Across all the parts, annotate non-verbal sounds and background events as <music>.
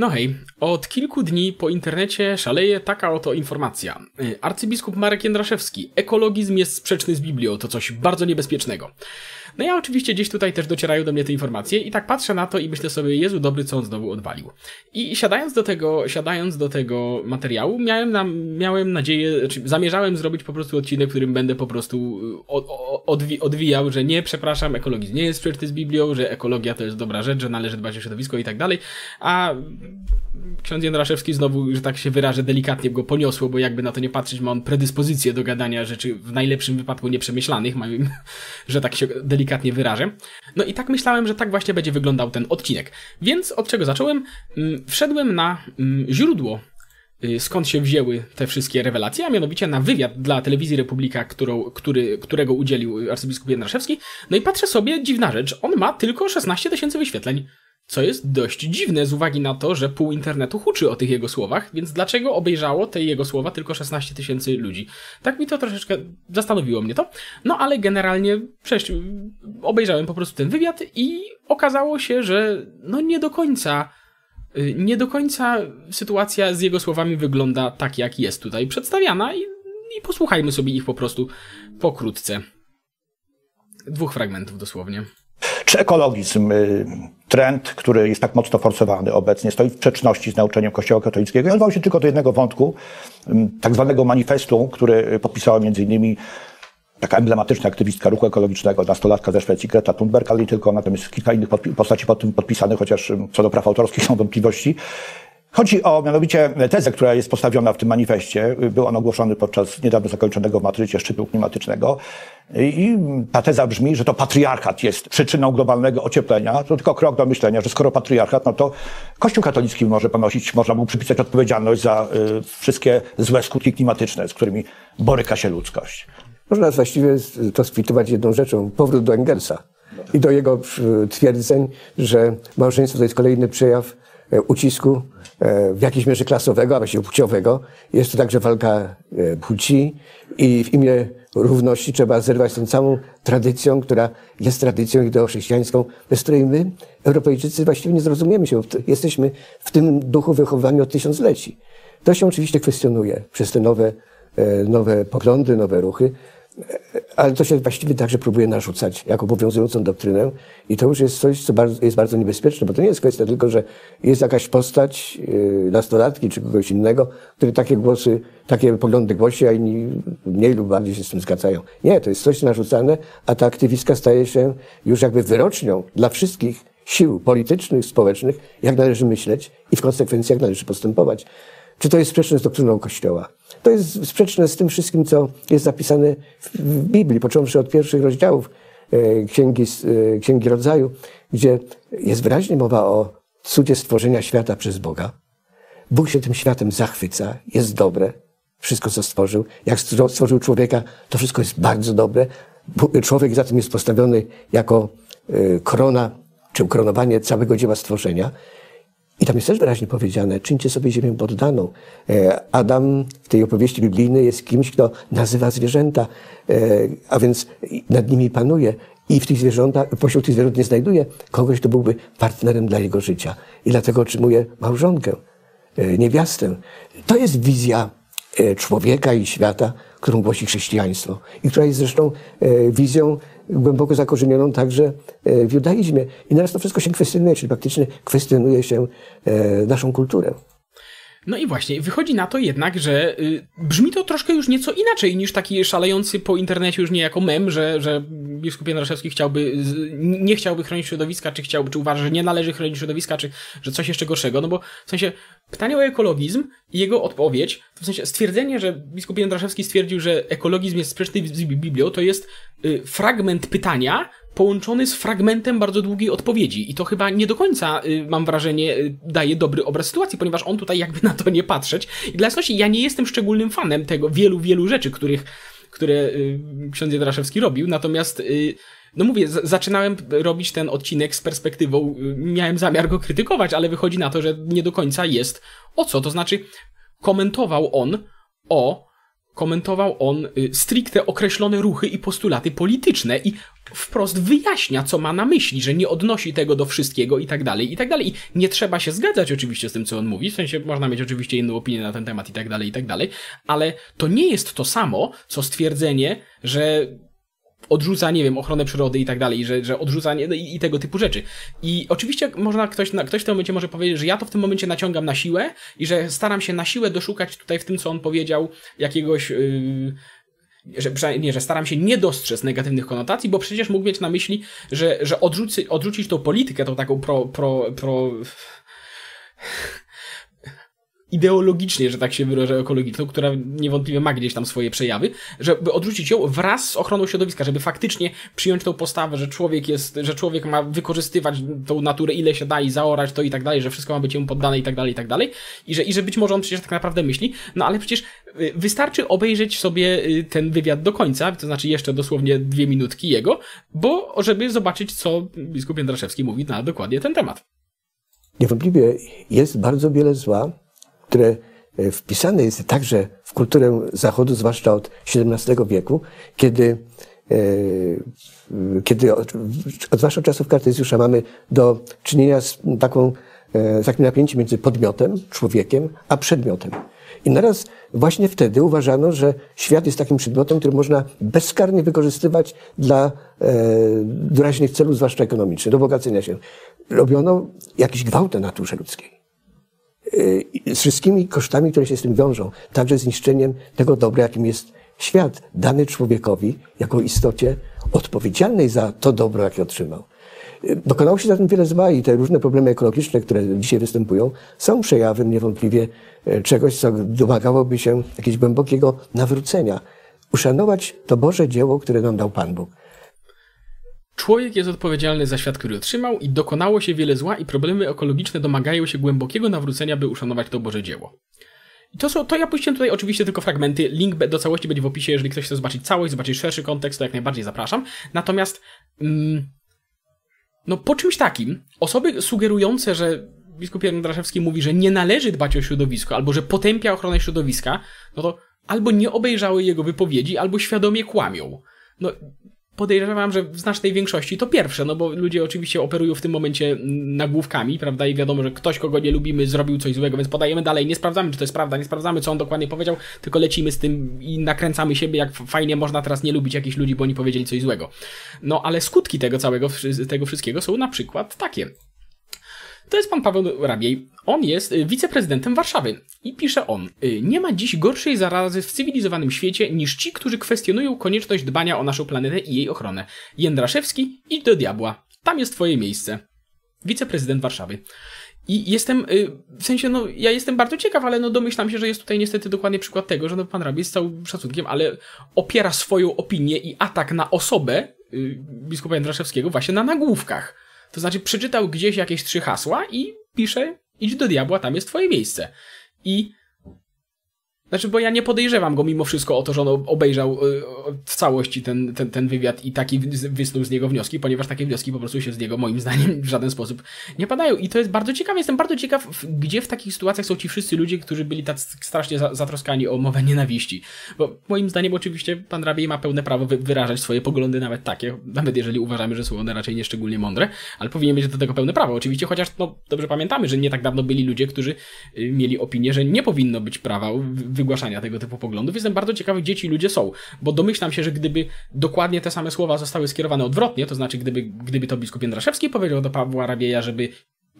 No hej, od kilku dni po internecie szaleje taka oto informacja. Y, arcybiskup Marek Jędraszewski. Ekologizm jest sprzeczny z Biblią, to coś bardzo niebezpiecznego. No ja oczywiście gdzieś tutaj też docierają do mnie te informacje i tak patrzę na to i myślę sobie, Jezu dobry, co on znowu odwalił. I siadając do tego, siadając do tego materiału, miałem, na, miałem nadzieję, czy zamierzałem zrobić po prostu odcinek, w którym będę po prostu y, odwi odwijał, że nie, przepraszam, ekologizm nie jest sprzeczny z Biblią, że ekologia to jest dobra rzecz, że należy dbać o środowisko i tak dalej, a ksiądz Jędraszewski znowu, że tak się wyrażę, delikatnie go poniosło, bo jakby na to nie patrzeć, ma on predyspozycję do gadania rzeczy w najlepszym wypadku nieprzemyślanych, <laughs> że tak się delikatnie wyrażę. No i tak myślałem, że tak właśnie będzie wyglądał ten odcinek. Więc od czego zacząłem? Mm, wszedłem na mm, źródło y, skąd się wzięły te wszystkie rewelacje, a mianowicie na wywiad dla telewizji Republika, którą, który, którego udzielił arcybiskup Jędraszewski. No i patrzę sobie, dziwna rzecz, on ma tylko 16 tysięcy wyświetleń. Co jest dość dziwne z uwagi na to, że pół internetu huczy o tych jego słowach, więc dlaczego obejrzało te jego słowa tylko 16 tysięcy ludzi? Tak mi to troszeczkę zastanowiło mnie to. No ale generalnie przecież obejrzałem po prostu ten wywiad i okazało się, że no nie do końca y, nie do końca sytuacja z jego słowami wygląda tak, jak jest tutaj przedstawiana i, i posłuchajmy sobie ich po prostu pokrótce. Dwóch fragmentów dosłownie. Czy ekologizm, y, trend, który jest tak mocno forsowany obecnie, stoi w sprzeczności z nauczeniem Kościoła katolickiego? Ja odwołam się tylko do jednego wątku, tak zwanego manifestu, który podpisała między innymi taka emblematyczna aktywistka ruchu ekologicznego, nastolatka ze Szwecji, Greta Thunberg, ale nie tylko, natomiast kilka innych postaci pod tym podpisanych, chociaż co do praw autorskich <laughs> są wątpliwości. Chodzi o mianowicie tezę, która jest postawiona w tym manifestie. Był on ogłoszony podczas niedawno zakończonego w Madrycie szczytu klimatycznego. I ta teza brzmi, że to patriarchat jest przyczyną globalnego ocieplenia. To tylko krok do myślenia, że skoro patriarchat, no to Kościół katolicki może ponosić, można mu przypisać odpowiedzialność za y, wszystkie złe skutki klimatyczne, z którymi boryka się ludzkość. Można właściwie to skwitować jedną rzeczą. Powrót do Engelsa i do jego y, twierdzeń, że małżeństwo to jest kolejny przejaw y, ucisku E, w jakiejś mierze klasowego, a właściwie płciowego. Jest to także walka e, płci i w imię równości trzeba zerwać z tą całą tradycją, która jest tradycją ideochrześcijańską, bez której my, Europejczycy, właściwie nie zrozumiemy się. Jesteśmy w tym duchu wychowywani od tysiącleci. To się oczywiście kwestionuje przez te nowe, e, nowe poglądy, nowe ruchy, ale to się właściwie także próbuje narzucać jako obowiązującą doktrynę i to już jest coś, co bardzo, jest bardzo niebezpieczne, bo to nie jest kwestia tylko, że jest jakaś postać, yy, nastolatki czy kogoś innego, który takie głosy, takie poglądy głosi, a inni mniej lub bardziej się z tym zgadzają. Nie, to jest coś narzucane, a ta aktywistka staje się już jakby wyrocznią dla wszystkich sił politycznych, społecznych, jak należy myśleć i w konsekwencji jak należy postępować. Czy to jest sprzeczne z doktryną Kościoła? To jest sprzeczne z tym wszystkim, co jest zapisane w Biblii, począwszy od pierwszych rozdziałów e, Księgi, e, Księgi Rodzaju, gdzie jest wyraźnie mowa o cudzie stworzenia świata przez Boga. Bóg się tym światem zachwyca, jest dobre, wszystko co stworzył. Jak stworzył człowieka, to wszystko jest bardzo dobre. Człowiek zatem jest postawiony jako e, korona, czy ukoronowanie całego dzieła stworzenia. I tam jest też wyraźnie powiedziane, czyńcie sobie ziemię poddaną. E, Adam w tej opowieści biblijnej jest kimś, kto nazywa zwierzęta, e, a więc nad nimi panuje. I w tych zwierzętach, pośród tych zwierząt nie znajduje kogoś, kto byłby partnerem dla jego życia. I dlatego otrzymuje małżonkę, e, niewiastę. To jest wizja człowieka i świata, którą głosi chrześcijaństwo. I która jest zresztą wizją głęboko zakorzenioną także e, w judaizmie. I teraz to wszystko się kwestionuje, czyli praktycznie kwestionuje się e, naszą kulturę. No i właśnie, wychodzi na to jednak, że y, brzmi to troszkę już nieco inaczej niż taki szalejący po internecie już niejako mem, że, że biskup Jędraszewski chciałby, nie chciałby chronić środowiska, czy chciałby, czy uważa, że nie należy chronić środowiska, czy że coś jeszcze gorszego, no bo w sensie pytanie o ekologizm i jego odpowiedź, w sensie stwierdzenie, że biskup Jędraszewski stwierdził, że ekologizm jest sprzeczny z Biblią, to jest y, fragment pytania, połączony z fragmentem bardzo długiej odpowiedzi. I to chyba nie do końca, y, mam wrażenie, y, daje dobry obraz sytuacji, ponieważ on tutaj jakby na to nie patrzeć. I dla jasności, ja nie jestem szczególnym fanem tego wielu, wielu rzeczy, których, które y, ksiądz Jedraszewski robił, natomiast no mówię, zaczynałem robić ten odcinek z perspektywą, miałem zamiar go krytykować, ale wychodzi na to, że nie do końca jest o co. To znaczy, komentował on o komentował on y, stricte określone ruchy i postulaty polityczne i wprost wyjaśnia, co ma na myśli, że nie odnosi tego do wszystkiego i tak dalej, i tak dalej. I nie trzeba się zgadzać oczywiście z tym, co on mówi, w sensie można mieć oczywiście inną opinię na ten temat i tak dalej, i tak dalej, ale to nie jest to samo, co stwierdzenie, że odrzuca, nie wiem, ochronę przyrody i tak dalej, że, że odrzucanie no i, i, tego typu rzeczy. I oczywiście można ktoś, ktoś w tym momencie może powiedzieć, że ja to w tym momencie naciągam na siłę i że staram się na siłę doszukać tutaj w tym, co on powiedział, jakiegoś. Yy, że, nie, że staram się nie dostrzec negatywnych konotacji, bo przecież mógł mieć na myśli, że, że odrzuci, odrzucić tą politykę, tą taką pro, pro, pro ideologicznie, że tak się wyrażę, ekologiczną, która niewątpliwie ma gdzieś tam swoje przejawy, żeby odrzucić ją wraz z ochroną środowiska, żeby faktycznie przyjąć tą postawę, że człowiek jest, że człowiek ma wykorzystywać tą naturę ile się da i zaorać to i tak dalej, że wszystko ma być mu poddane i tak dalej, i tak dalej. I że, i że być może on przecież tak naprawdę myśli, no ale przecież y, wystarczy obejrzeć sobie y, ten wywiad do końca, to znaczy jeszcze dosłownie dwie minutki jego, bo żeby zobaczyć, co biskup Jędraszewski mówi na dokładnie ten temat. Niewątpliwie jest bardzo wiele zła, które e, wpisane jest także w kulturę Zachodu, zwłaszcza od XVII wieku, kiedy, e, kiedy od, zwłaszcza od czasów Kartezjusza mamy do czynienia z taką, e, z takim napięciem między podmiotem, człowiekiem, a przedmiotem. I naraz właśnie wtedy uważano, że świat jest takim przedmiotem, który można bezkarnie wykorzystywać dla e, doraźnych celów, zwłaszcza ekonomicznych, do bogacenia się. Robiono jakiś gwałt na naturze ludzkiej. Y, z wszystkimi kosztami, które się z tym wiążą, także zniszczeniem tego dobra, jakim jest świat dany człowiekowi jako istocie odpowiedzialnej za to dobro, jakie otrzymał. Y, dokonało się zatem wiele zła i te różne problemy ekologiczne, które dzisiaj występują, są przejawem niewątpliwie y, czegoś, co domagałoby się jakiegoś głębokiego nawrócenia. Uszanować to Boże dzieło, które nam dał Pan Bóg. Człowiek jest odpowiedzialny za świat, który otrzymał i dokonało się wiele zła i problemy ekologiczne domagają się głębokiego nawrócenia, by uszanować to Boże dzieło. I to, są, to ja puściłem tutaj oczywiście tylko fragmenty. Link do całości będzie w opisie. Jeżeli ktoś chce zobaczyć całość, zobaczyć szerszy kontekst, to jak najbardziej zapraszam. Natomiast, mm, no po czymś takim, osoby sugerujące, że biskup Jan Draszewski mówi, że nie należy dbać o środowisko, albo że potępia ochronę środowiska, no to albo nie obejrzały jego wypowiedzi, albo świadomie kłamią. No, podejrzewam, że w znacznej większości to pierwsze, no bo ludzie oczywiście operują w tym momencie nagłówkami, prawda, i wiadomo, że ktoś, kogo nie lubimy, zrobił coś złego, więc podajemy dalej, nie sprawdzamy, czy to jest prawda, nie sprawdzamy, co on dokładnie powiedział, tylko lecimy z tym i nakręcamy siebie, jak fajnie można teraz nie lubić jakichś ludzi, bo oni powiedzieli coś złego. No, ale skutki tego całego, tego wszystkiego są na przykład takie. To jest pan Paweł Rabiej. On jest y, wiceprezydentem Warszawy. I pisze on, y, nie ma dziś gorszej zarazy w cywilizowanym świecie niż ci, którzy kwestionują konieczność dbania o naszą planetę i jej ochronę. Jędraszewski, idź do diabła. Tam jest twoje miejsce. Wiceprezydent Warszawy. I jestem, y, w sensie, no, ja jestem bardzo ciekaw, ale no domyślam się, że jest tutaj niestety dokładnie przykład tego, że no, pan Rabiej z całym szacunkiem, ale opiera swoją opinię i atak na osobę biskupa Jędraszewskiego właśnie na nagłówkach. To znaczy przeczytał gdzieś jakieś trzy hasła i pisze idź do diabła, tam jest twoje miejsce. I znaczy, bo ja nie podejrzewam go mimo wszystko o to, że on obejrzał y, w całości ten, ten, ten wywiad i taki wysnuł z niego wnioski, ponieważ takie wnioski po prostu się z niego moim <laughs> zdaniem w żaden sposób nie padają. I to jest bardzo ciekawe. Jestem bardzo ciekaw, gdzie w takich sytuacjach są ci wszyscy ludzie, którzy byli tak strasznie zatroskani o mowę nienawiści. Bo moim zdaniem oczywiście pan Rabiej ma pełne prawo wyrażać swoje poglądy, nawet takie, nawet jeżeli uważamy, że są one raczej nieszczególnie mądre, ale powinien mieć do tego pełne prawo. Oczywiście, chociaż no, dobrze pamiętamy, że nie tak dawno byli ludzie, którzy y, mieli opinię, że nie powinno być prawa wygłaszania tego typu poglądów. Jestem bardzo ciekawy, gdzie ci ludzie są, bo domyślam się, że gdyby dokładnie te same słowa zostały skierowane odwrotnie, to znaczy gdyby, gdyby to biskup Jędraszewski powiedział do Pawła Rabieja, żeby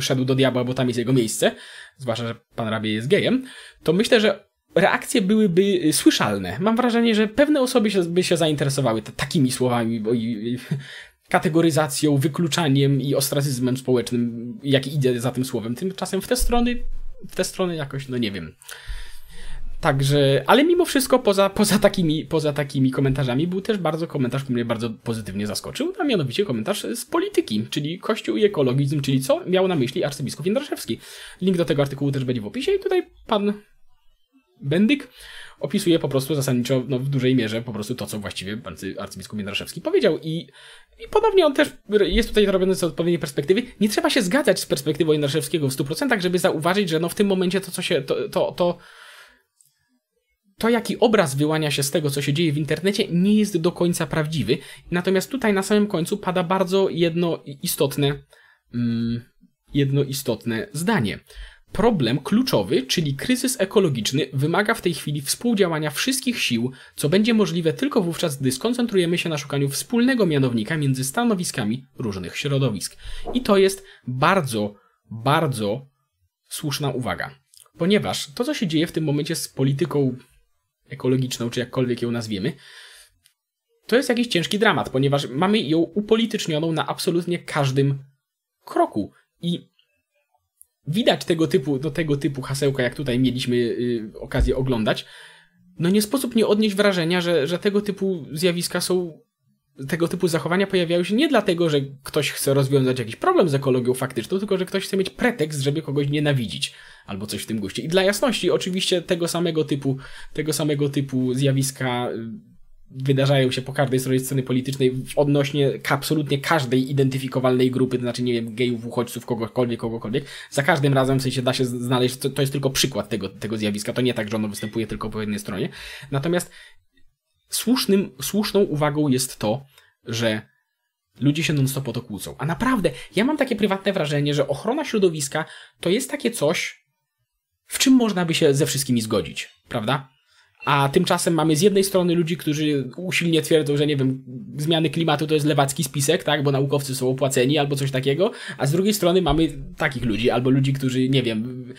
szedł do diabła, bo tam jest jego miejsce, zwłaszcza, że pan Rabiej jest gejem, to myślę, że reakcje byłyby słyszalne. Mam wrażenie, że pewne osoby się, by się zainteresowały takimi słowami bo i, i, <laughs> kategoryzacją, wykluczaniem i ostracyzmem społecznym, jaki idzie za tym słowem. Tymczasem w te strony, w te strony jakoś, no nie wiem. Także, ale mimo wszystko poza, poza, takimi, poza takimi komentarzami był też bardzo komentarz, który mnie bardzo pozytywnie zaskoczył, a mianowicie komentarz z polityki, czyli Kościół i ekologizm, czyli co miał na myśli arcybiskup Jędraszewski. Link do tego artykułu też będzie w opisie i tutaj pan Bendyk opisuje po prostu zasadniczo no, w dużej mierze po prostu to, co właściwie arcybiskup Jędraszewski powiedział. I, I on też jest tutaj robiony z odpowiedniej perspektywy. Nie trzeba się zgadzać z perspektywą Jędraszewskiego w 100%, żeby zauważyć, że no w tym momencie to, co się, to, to, to to, jaki obraz wyłania się z tego, co się dzieje w internecie, nie jest do końca prawdziwy. Natomiast tutaj na samym końcu pada bardzo jedno istotne, mm, jedno istotne zdanie. Problem kluczowy, czyli kryzys ekologiczny, wymaga w tej chwili współdziałania wszystkich sił, co będzie możliwe tylko wówczas, gdy skoncentrujemy się na szukaniu wspólnego mianownika między stanowiskami różnych środowisk. I to jest bardzo, bardzo słuszna uwaga. Ponieważ to, co się dzieje w tym momencie z polityką ekologiczną, czy jakkolwiek ją nazwiemy, to jest jakiś ciężki dramat, ponieważ mamy ją upolitycznioną na absolutnie każdym kroku. I widać tego typu, do tego typu hasełka, jak tutaj mieliśmy y, okazję oglądać, no nie sposób nie odnieść wrażenia, że, że tego typu zjawiska są, tego typu zachowania pojawiają się nie dlatego, że ktoś chce rozwiązać jakiś problem z ekologią faktyczną, tylko że ktoś chce mieć pretekst, żeby kogoś nienawidzić, albo coś w tym guście. I dla jasności, oczywiście tego samego typu, tego samego typu zjawiska y, wydarzają się po każdej stronie sceny politycznej odnośnie absolutnie każdej identyfikowalnej grupy, to znaczy, nie wiem, gejów, uchodźców, kogokolwiek, kogokolwiek. Za każdym razem w sensie da się znaleźć, to, to jest tylko przykład tego, tego zjawiska, to nie tak, że ono występuje tylko po jednej stronie. Natomiast słusznym, słuszną uwagą jest to, że ludzie się non-stop o to kłócą. A naprawdę, ja mam takie prywatne wrażenie, że ochrona środowiska to jest takie coś, w czym można by się ze wszystkimi zgodzić, prawda? A tymczasem mamy z jednej strony ludzi, którzy usilnie twierdzą, że nie wiem, zmiany klimatu to jest lewacki spisek, tak, bo naukowcy są opłaceni albo coś takiego, a z drugiej strony mamy takich ludzi, albo ludzi, którzy, nie wiem,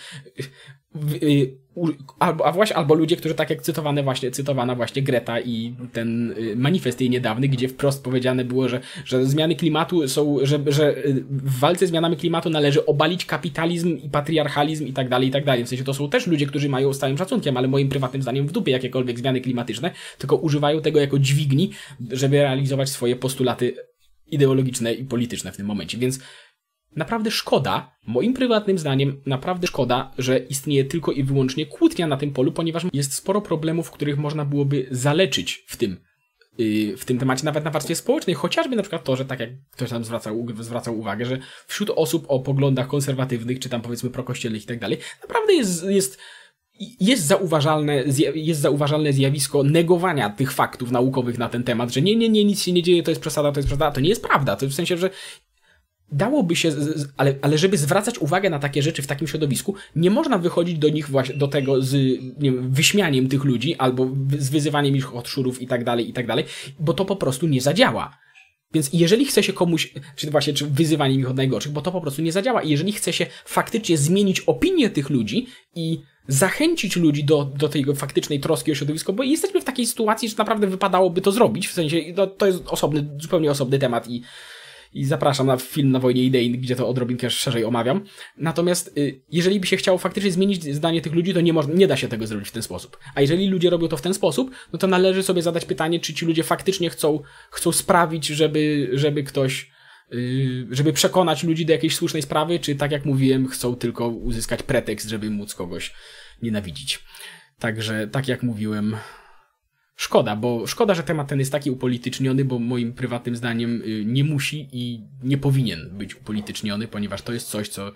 albo, a właśnie, albo ludzie, którzy tak jak cytowane właśnie, cytowana właśnie Greta i ten y, manifest jej niedawny, gdzie wprost powiedziane było, że, że zmiany klimatu są, że, że y, w walce z zmianami klimatu należy obalić kapitalizm i patriarchalizm i tak dalej, i tak dalej. W sensie to są też ludzie, którzy mają z całym szacunkiem, ale moim prywatnym zdaniem w dupie jakiekolwiek zmiany klimatyczne, tylko używają tego jako dźwigni, żeby realizować swoje postulaty ideologiczne i polityczne w tym momencie. Więc Naprawdę szkoda, moim prywatnym zdaniem, naprawdę szkoda, że istnieje tylko i wyłącznie kłótnia na tym polu, ponieważ jest sporo problemów, których można byłoby zaleczyć w tym, yy, w tym temacie, nawet na warstwie społecznej. Chociażby na przykład to, że tak jak ktoś tam zwracał, zwracał uwagę, że wśród osób o poglądach konserwatywnych, czy tam powiedzmy prokościelnych i tak dalej, naprawdę jest, jest jest zauważalne, jest zauważalne zjawisko negowania tych faktów naukowych na ten temat, że nie, nie, nie, nic się nie dzieje, to jest przesada, to jest przesada. To nie jest prawda. To w sensie, że dałoby się, ale, ale żeby zwracać uwagę na takie rzeczy w takim środowisku, nie można wychodzić do nich właśnie, do tego z nie wiem, wyśmianiem tych ludzi albo z wyzywaniem ich od szurów i tak dalej, i tak dalej, bo to po prostu nie zadziała. Więc jeżeli chce się komuś, czy właśnie, czy wyzywaniem ich od najgorszych, bo to po prostu nie zadziała. I jeżeli chce się faktycznie zmienić opinię tych ludzi i zachęcić ludzi do, do tej faktycznej troski o środowisko, bo jesteśmy w takiej sytuacji, że naprawdę wypadałoby to zrobić, w sensie to, to jest osobny, zupełnie osobny temat i i zapraszam na film na wojnie idei, gdzie to odrobinkę szerzej omawiam. Natomiast y, jeżeli by się chciało faktycznie zmienić zdanie tych ludzi, to nie, można, nie da się tego zrobić w ten sposób. A jeżeli ludzie robią to w ten sposób, no to należy sobie zadać pytanie, czy ci ludzie faktycznie chcą, chcą sprawić, żeby, żeby ktoś y, żeby przekonać ludzi do jakiejś słusznej sprawy, czy tak jak mówiłem, chcą tylko uzyskać pretekst, żeby móc kogoś nienawidzić. Także, tak jak mówiłem, Szkoda, bo szkoda, że temat ten jest taki upolityczniony, bo moim prywatnym zdaniem y, nie musi i nie powinien być upolityczniony, ponieważ to jest coś, co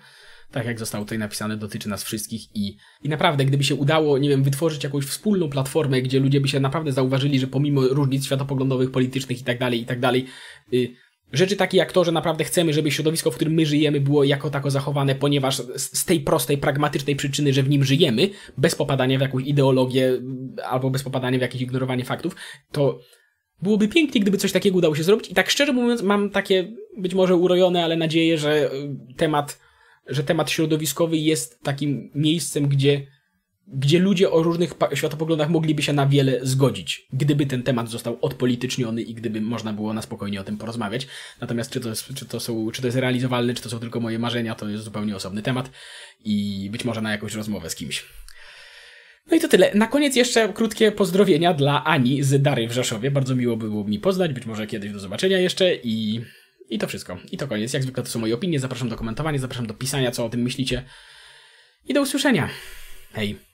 tak jak zostało tutaj napisane, dotyczy nas wszystkich i, i naprawdę, gdyby się udało, nie wiem, wytworzyć jakąś wspólną platformę, gdzie ludzie by się naprawdę zauważyli, że pomimo różnic światopoglądowych, politycznych i tak dalej, i tak dalej, y, Rzeczy takie jak to, że naprawdę chcemy, żeby środowisko, w którym my żyjemy, było jako tako zachowane, ponieważ z tej prostej, pragmatycznej przyczyny, że w nim żyjemy, bez popadania w jakąś ideologię albo bez popadania w jakieś ignorowanie faktów, to byłoby pięknie, gdyby coś takiego udało się zrobić. I tak szczerze mówiąc, mam takie być może urojone, ale nadzieję, że y, temat, że temat środowiskowy jest takim miejscem, gdzie gdzie ludzie o różnych światopoglądach mogliby się na wiele zgodzić, gdyby ten temat został odpolityczniony i gdyby można było na spokojnie o tym porozmawiać. Natomiast czy to, jest, czy to, są, czy to jest realizowalne, czy to są tylko moje marzenia, to jest zupełnie osobny temat i być może na jakąś rozmowę z kimś. No i to tyle. Na koniec jeszcze krótkie pozdrowienia dla Ani z Dary w Rzeszowie. Bardzo miło było mi poznać, być może kiedyś do zobaczenia jeszcze i, i to wszystko. I to koniec. Jak zwykle to są moje opinie. Zapraszam do komentowania, zapraszam do pisania, co o tym myślicie. I do usłyszenia. Hej.